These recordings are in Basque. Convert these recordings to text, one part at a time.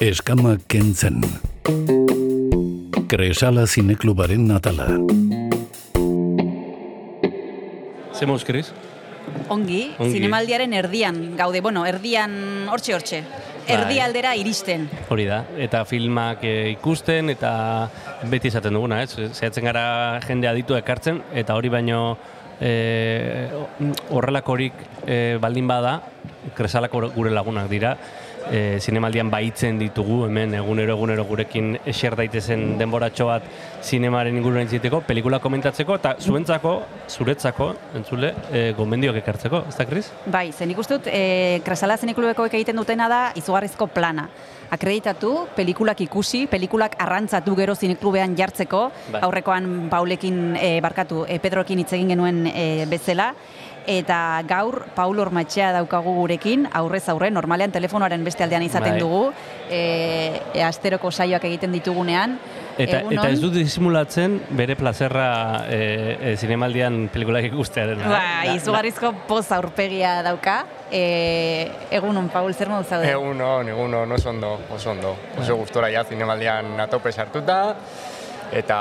Eskama kentzen. Kresala zineklubaren natala. Zemos, Kris? Ongi, Ongi. zinemaldiaren erdian gaude, bueno, erdian hortxe hortxe. Bai. Erdi aldera iristen. Hori da, eta filmak eh, ikusten, eta beti izaten duguna, ez? Zehatzen gara jende aditu ekartzen, eta hori baino eh, horrelakorik eh, baldin bada, kresalako gure lagunak dira, eh, zinemaldian baitzen ditugu, hemen egunero egunero gurekin eser daitezen denboratxo bat zinemaren inguruan itziteko, pelikula komentatzeko, eta zuentzako, zuretzako, entzule, eh, gomendiok ekartzeko, ez da, Kris? Bai, zen ikusten dut, e, Krasala Zeneklubekoek egiten dutena da izugarrizko plana. Akreditatu, pelikulak ikusi, pelikulak arrantzatu gero zineklubean jartzeko, Bai. aurrekoan Paulekin e, barkatu, e, Pedrokin hitz egin genuen e, bezala, eta gaur Paul Ormatxea daukagu gurekin, aurrez aurre, normalean telefonoaren beste aldean izaten Bai. dugu, e, e, asteroko saioak egiten ditugunean. Eta, Egunon. eta ez dut disimulatzen bere plazerra e, e, zinemaldian pelikulak ikustearen. Bai, izugarrizko poz aurpegia dauka. E, egunon, Paul, zer modu zaude? Egunon, egunon, oso ondo, oso ondo. Oso gustora ja zinemaldian atope sartuta. Eta,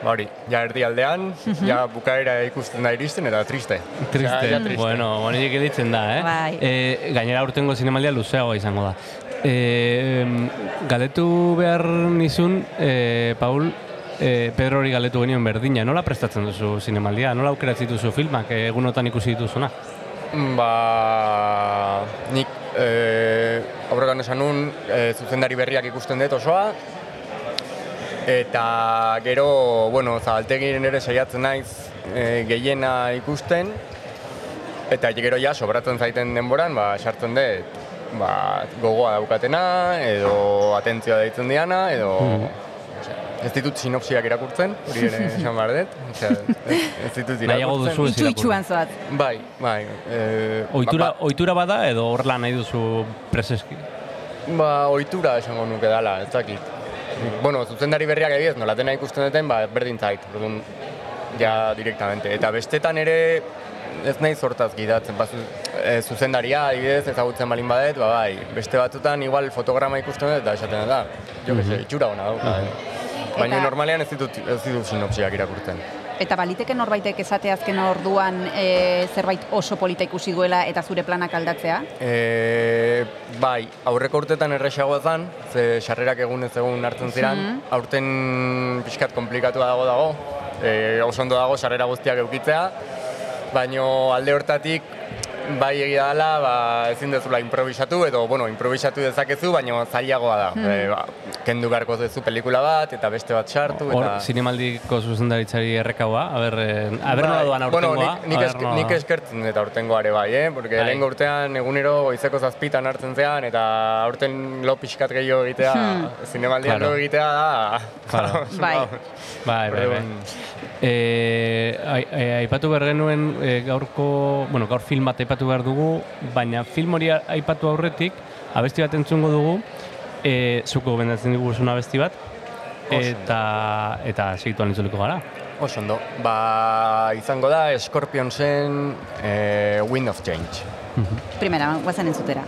ba hori, ja erdi aldean, ja bukaera ikusten da iristen eta triste. Triste. Ja, ja triste. Bueno, hori gelditzen da, eh? Bai. E, gainera urtengo zinemaldia luzeagoa izango da. E, galetu behar nizun, e, Paul, e, Pedro hori galetu genioen berdina, nola prestatzen duzu zinemaldia? Nola aukeratzen duzu filmak egunotan ikusi dituzuna? Ba, nik e, aurrekan esan nun, e, zuzendari berriak ikusten dut osoa, eta gero, bueno, zabaltegin ere saiatzen naiz e, gehiena ikusten, eta gero ja, sobratzen zaiten denboran, ba, sartzen dut, ba, gogoa daukatena, edo atentzioa deitzen diana, edo... osea, Ez ditut sinopsiak irakurtzen, hori ere esan behar dut. Osea, ez, ditut irakurtzen. Itxu itxuan zoaz. Bai, bai. E, Oitura, ba, oitura bada edo horrela nahi duzu preseski? Ba, ohitura esango nuke dala, ez dakit. Bueno, zuzendari berriak egiez, nolatena ikusten duten, ba, berdin zait, orduan, ja, direktamente. Eta bestetan ere, ez nahi sortaz gidatzen, ba, zu- e, zuzendaria, adibidez, ezagutzen balin badet, ba, bai, beste batzutan, igual, fotograma ikusten dut, eta esaten da, jo, mm -hmm. itxura hona dauka, eh. Baina normalean ez ditut, ez ditut sinopsiak irakurtzen. Eta baliteke norbaitek esate azken orduan e, zerbait oso polita ikusi duela eta zure planak aldatzea? E, bai, aurreko urtetan erresagoa zen, ze sarrerak egunez egun hartzen ziren, aurten pixkat komplikatua dago dago, e, oso ondo dago sarrera guztiak eukitzea, baino alde hortatik bai egia dela, ba, ezin dezula improvisatu, edo, bueno, improvisatu dezakezu, baino zailagoa da. E, ba, kendu beharko duzu pelikula bat, eta beste bat sartu, Hor, eta... zinemaldiko zuzendaritzari errekaua, aber, eh, aber nola doan Bueno, aurtengoa? nik, nik, aber esk, nola nik eskertzen dut aurtengoare bai, eh? Porque Bai. lehengo urtean egunero goizeko zazpitan hartzen zean, eta aurten lo pixkat gehiago egitea, zinemaldian Claro. lo egitea da... Claro. Bai. Bai, bai, bai. E, ai- ai- aipatu behar genuen e, gaurko, bueno, gaur film bat aipatu behar dugu, baina film hori aipatu aurretik, abesti bat entzungo dugu, e, zuko gomendatzen dugu zuen abesti bat, eta, eta segituan itzuliko gara. Oso ondo. Ba, izango da Scorpionsen eh, Wind of Change. Primera, guazen entzutera.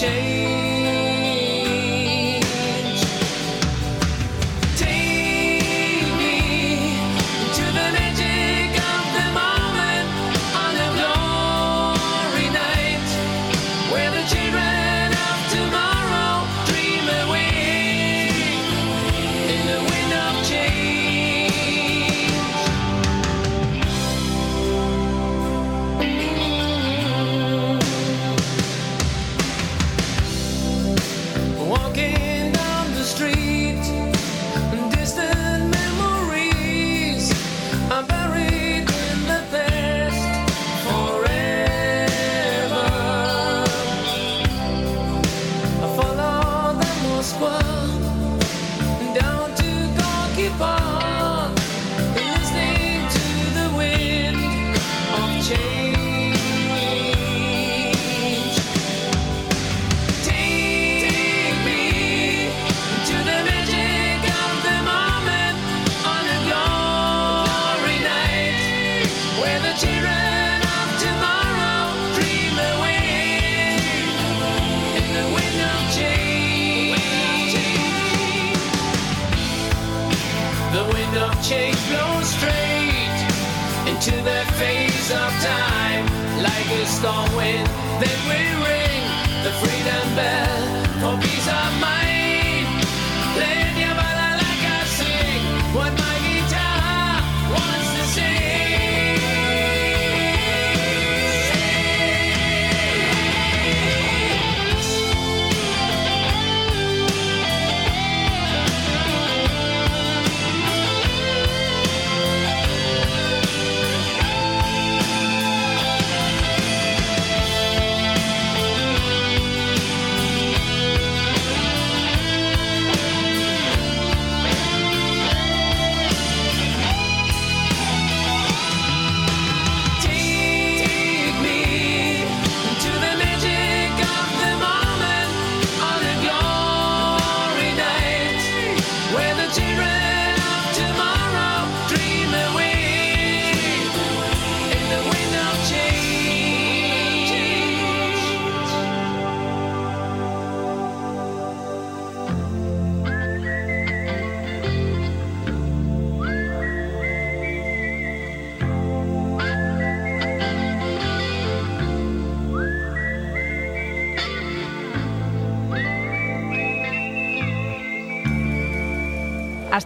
Change.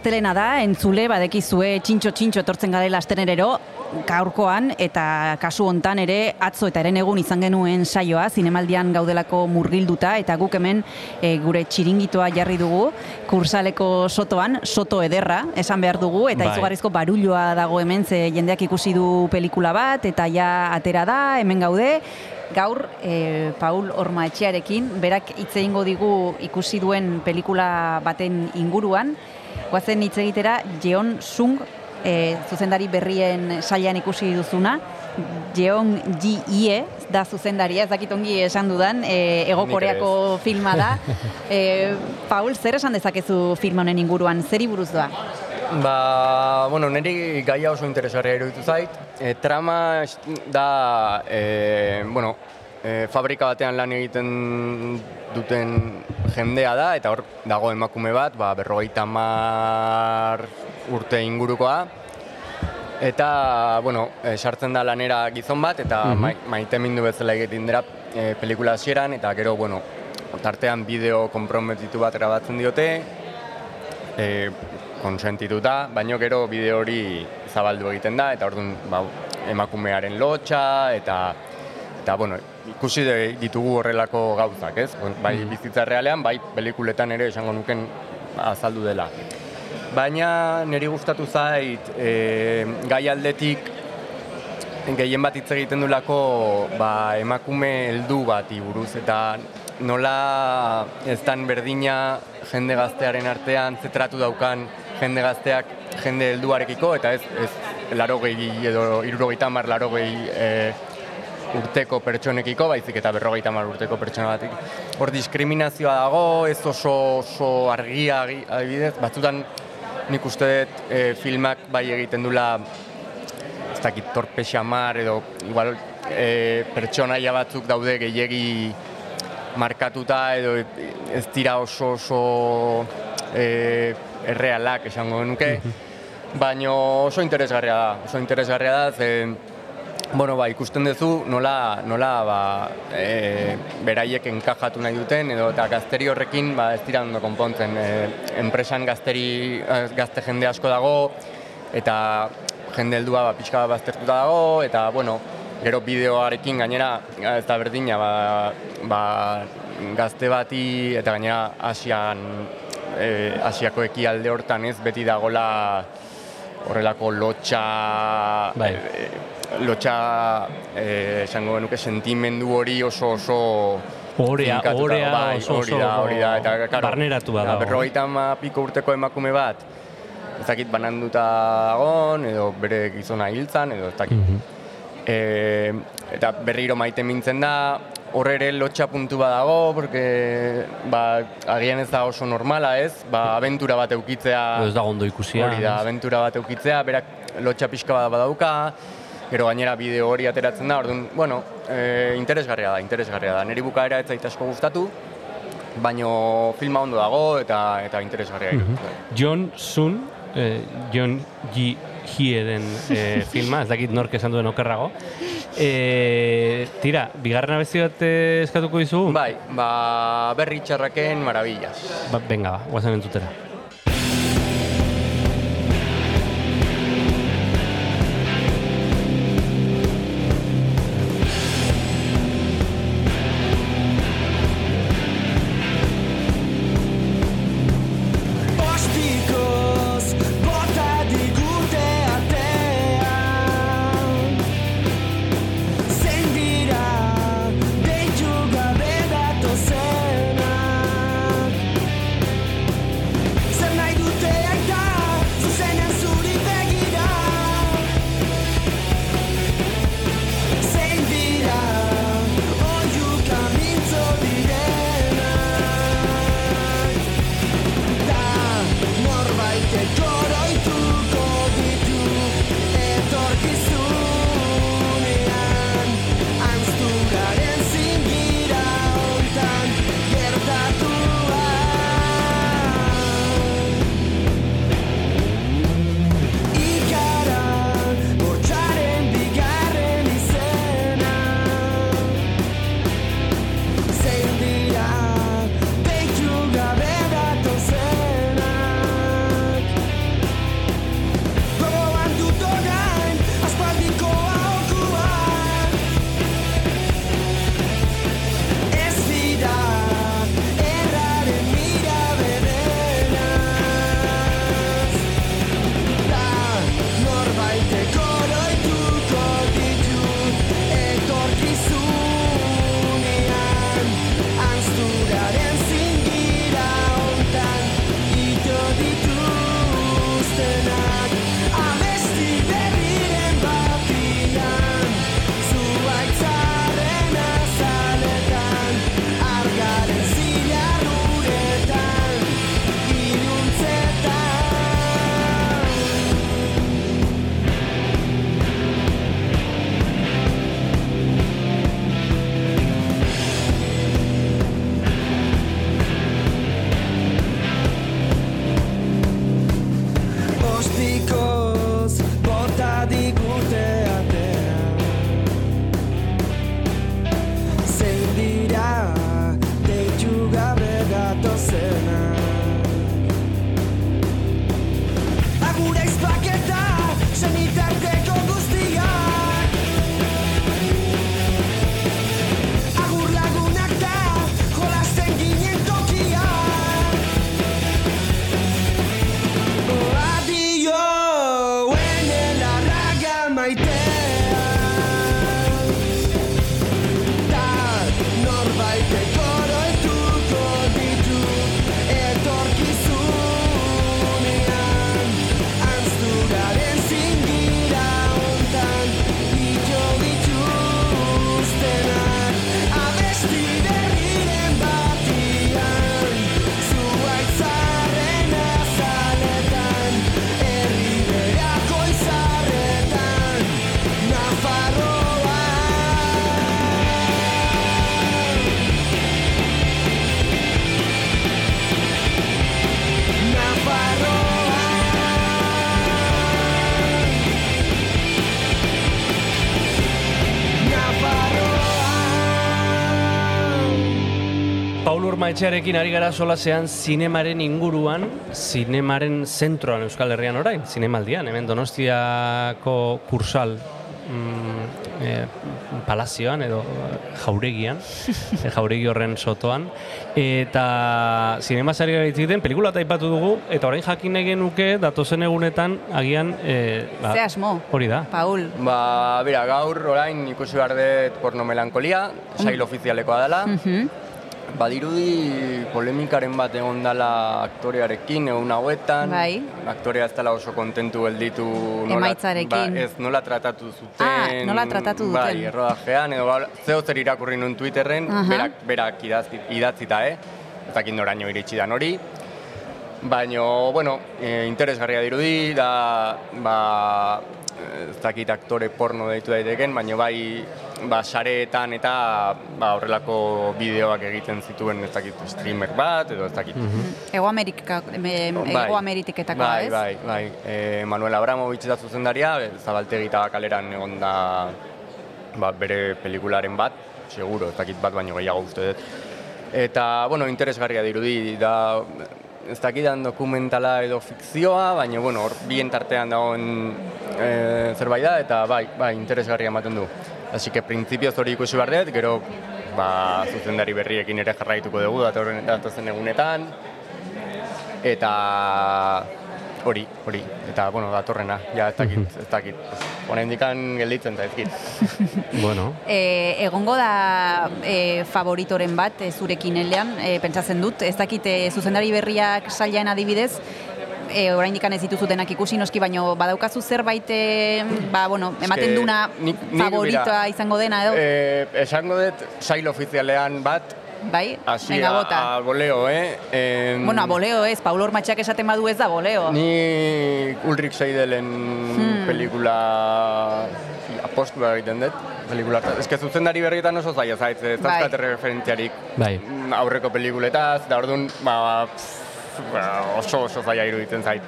Astelena da, entzule, badekizue txintxo txintxo etortzen garela astenerero, gaurkoan eta kasu hontan ere atzo eta eren egun izan genuen saioa, zinemaldian gaudelako murgilduta eta guk hemen e, gure txiringitoa jarri dugu, kursaleko sotoan, soto ederra, esan behar dugu, eta Bai. izugarrizko barulloa dago hemen, ze jendeak ikusi du pelikula bat, eta ja atera da, hemen gaude, gaur e, Paul Ormaetxearekin, berak hitz egingo digu ikusi duen pelikula baten inguruan, Goazen hitz egitera Jeon Sung e, zuzendari berrien sailean ikusi duzuna. Jeon Ji Ie da zuzendaria, ez dakit ongi esan dudan, e, Ego Koreako filma da. E, Paul, zer esan dezakezu film honen inguruan, zeri buruz doa? Ba, bueno, niri gaia oso interesgarria iruditu zait. E, trama da, e, bueno, e, fabrika batean lan egiten duten jendea da, eta hor dago emakume bat, ba, berrogeita mar urte ingurukoa. Eta, bueno, e, sartzen da lanera gizon bat, eta mai, maite mindu bezala egiten dira e, pelikula hasieran, eta gero, bueno, tartean bideo konprometitu bat erabatzen diote, e, konsentituta, baino gero bideo hori zabaldu egiten da, eta orduan ba, emakumearen lotxa, eta, eta bueno, ikusi ditugu horrelako gauzak, ez? Bai bizitza realean, bai pelikuletan ere esango nuken azaldu dela. Baina niri gustatu zait e, gai aldetik gehien bat hitz egiten dulako ba, emakume heldu bati buruz eta nola ez dan berdina jende gaztearen artean zetratu daukan jende gazteak jende helduarekiko eta ez, ez laro gehi edo irurogeita hamar laro gehi e, urteko pertsonekiko, baizik eta berrogeita hamar urteko pertsona batik. Hor diskriminazioa dago, ez oso, oso argia adibidez, batzutan nik uste dut e, filmak bai egiten dula ez dakit torpe xamar edo igual e, pertsonaia batzuk daude gehiegi markatuta edo ez dira oso oso e, errealak esango genuke, baino oso interesgarria da, oso interesgarria da, ze, bueno, ba, ikusten duzu nola, nola ba, e, beraiek enkajatu nahi duten, edo eta gazteri horrekin ba, ez dira ondo konpontzen. E, enpresan gazteri, eh, gazte jende asko dago, eta jende heldua ba, pixka baztertuta dago, eta, bueno, gero bideoarekin gainera, eh, ez da berdina, ba, ba, gazte bati, eta gainera Asian, e, Asiako ekialde hortan ez, beti dagola horrelako lotxa, Bai. e, lotxa, eh, esango genuke sentimendu hori oso oso Orea, orea bai, oso, hori da, hori da, eta, claro, barneratua da, dago. Berrogeita ama piko urteko emakume bat, ez dakit bananduta agon, edo bere gizona hiltzan, edo ez dakit. Mhm. E, eta berriro maite mintzen da, hor ere lotxa puntu bat dago, porque ba, agian ez da oso normala ez, ba, abentura bat eukitzea, ez dago ondo ikusia. hori da, abentura bat eukitzea, berak lotxa pixka bat badauka, gero gainera bideo hori ateratzen da, orduan, bueno, e, interesgarria da, interesgarria da. Neri bukaera ez zait asko gustatu, baino filma ondo dago eta eta interesgarria iruditzen zait. John Sun, eh, John Ji Hie den eh, filma, ez dakit nork esan duen okerrago. Eh, tira, bigarren abesti bat eskatuko dizugu? Bai, ba, berri txarraken maravillas. Ba, venga, ba, guazen entzutera. Urmaetxearekin ari gara solasean zinemaren inguruan, zinemaren zentroan Euskal Herrian orain, zinemaldian, hemen Donostiako kursal mm, e, palazioan edo jauregian, e, jauregi horren sotoan, eta zinemaz ari gara hitz egiten, pelikula eta aipatu dugu, eta orain jakin nahi genuke datozen egunetan agian... E, ba, Ze asmo, Hori da. Paul. Ba, bera, gaur orain ikusi behar dut porno melankolia, sail ofizialekoa dela. Mhm. Badirudi polemikaren bat egon dela aktorearekin egun hauetan. Bai. Aktorea ez dela oso kontentu gelditu nola, Emaitzarekin. Ba, ez nola tratatu zuten. Ah, nola tratatu duten. Bai, errodajean, edo ba, zeo zer irakurri nuen Twitterren, Aha. berak, berak idatzi, idatzita, eh? Ez dakit noraino iritsi dan hori. Baina, bueno, e, interesgarria dirudi, da, ba, ez dakit aktore porno deitu daiteken, baina bai, ba, sareetan eta ba, horrelako bideoak egiten zituen ez dakit streamer bat, edo ez dakit. Ego Amerika, em, Bai. Ego Ameriketakoa, bai, ez? Bai, bai, e, Manuel Abramovich da zuzendaria, zabaltegi eta kaleran egon da ba, bere pelikularen bat, seguro, ez dakit bat baino gehiago uste dut. Eta, bueno, interesgarria dirudi, da, ez dakidan dokumentala edo fikzioa, baina, bueno, hor bien tartean dagoen e, zerbait da, eta bai, bai, interesgarria ematen du. Así que, printzipioz hori ikusi behar dut, gero, ba, zuzendari berriekin ere jarraituko dugu, datorren datozen egunetan, eta hori, hori, eta, bueno, datorrena, ja, ez dakit, ez dakit, honendikan gelditzen da ezkit. Bueno, E, egongo da e, favoritoren bat e, zurekin elean, e, pentsatzen dut, ez dakit e, zuzendari berriak sailean adibidez, e, oraindik ez dituzutenak ikusi noski, baino badaukazu zerbait e, ba, bueno, ematen Eske, duna nik- nik, favoritoa mira, izango dena edo, Eh, esango dut, sail ofizialean bat, bai? hasi Venga, a, bota. a boleo, eh? Em, Bueno, a boleo ez, Paulo Ormatxak esaten badu ez da boleo. Ni Ulrich Seidelen Hmm. pelikula apostua egiten dut, pelikula. Ez que zuzendari berrietan oso zaila zait, ez Bai. referentziarik bai. aurreko pelikuletaz, da orduan, ba, pff, ba, oso oso zaila iruditzen zait.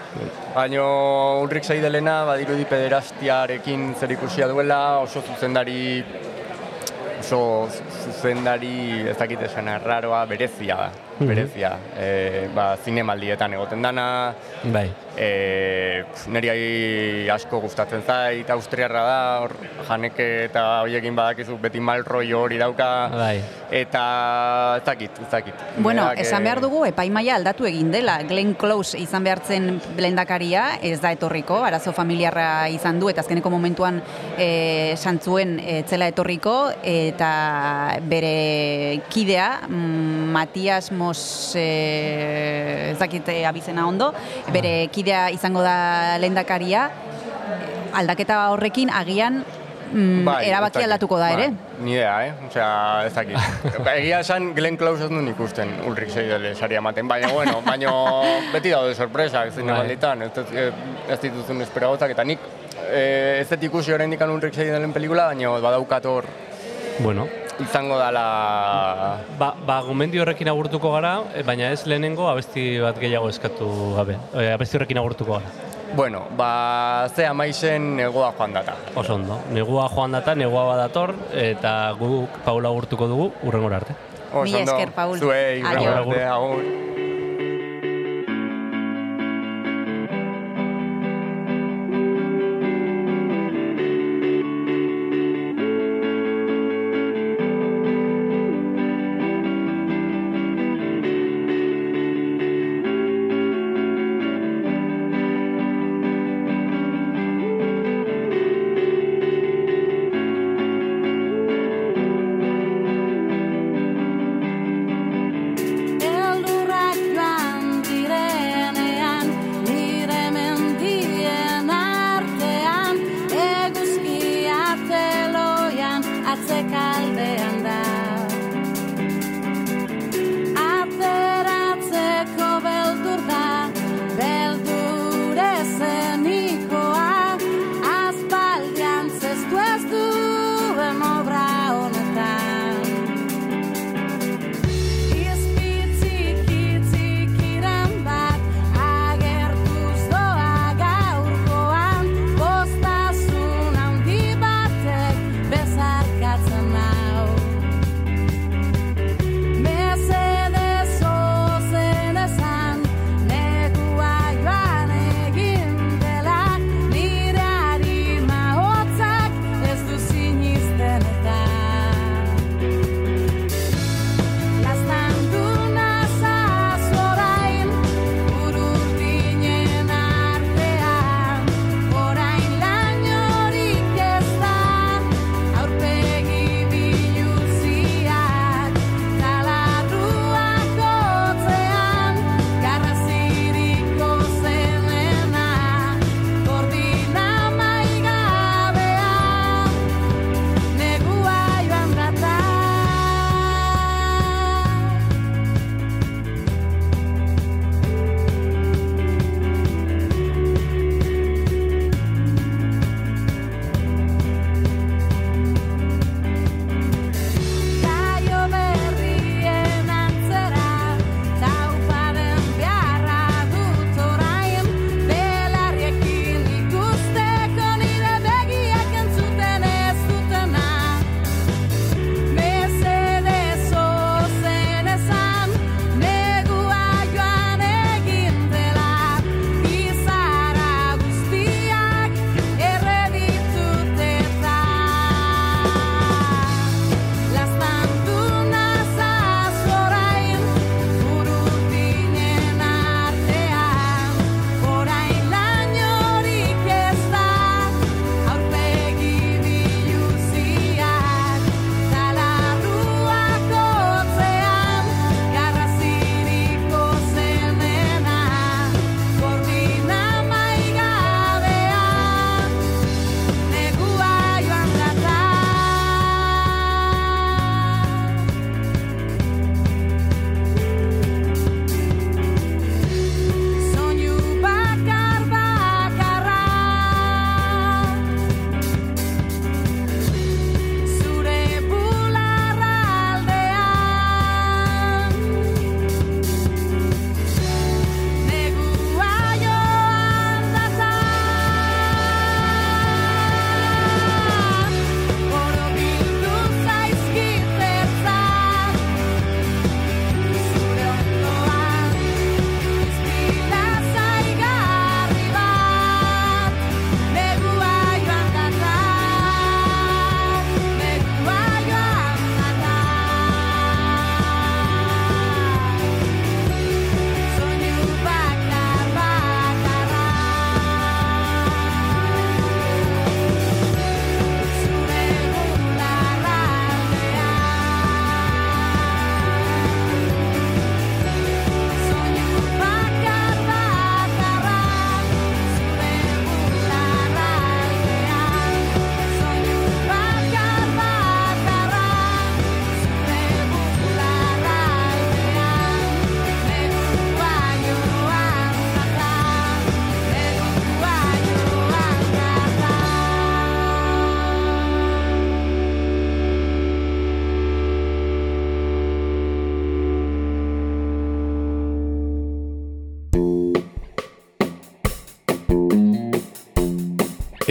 Baina Ulrich Seidelena badirudi pederastiarekin zer ikusia duela, oso zuzendari oso zuzendari ez dakit esan arraroa berezia da, berezia. E, ba, zinemaldietan egoten dana, Bai. E, pf, niri asko gustatzen zait, austriarra da, hor janeke eta hoiekin badakizu beti mal rollo hori dauka, Bai. eta ez dakit, ez dakit. Bueno, Berak, esan eh, behar dugu epaimaia aldatu egin dela. Glenn Close izan behartzen blendakaria, ez da etorriko, arazo familiarra izan du, eta azkeneko momentuan e, santzuen e, zela etorriko, eta bere kidea, mm, Matias Mos, e, ez dakit eh, abizena ondo, bere kidea izango da lehendakaria, aldaketa horrekin agian mm, bai, erabaki aldatuko da ere. Bai, Ni idea, eh? Osea, ez dakit. Egia esan Glenn Close ez nuen ikusten Ulrich Seidel saria ematen, baina, bueno, baina beti daude zinemalditan, ez, ez, ez dituzun esperagotzak, eta nik eh, ez dut ikusi oraindik Ulrich Seidelen pelikula, baina badaukat hor. Bueno, izango dala... Ba, ba gomendio horrekin agurtuko gara, eh, baina ez lehenengo abesti bat gehiago eskatu gabe. E, abesti horrekin agurtuko gara. Bueno, ba, ze amaizen negoa joan data. Oso ondo. Negua joan data, negua badator, eta guk Paula agurtuko dugu urrengora arte. Oso ondo. esker, Paul. Zuei, Aio. urrengo arte, agur.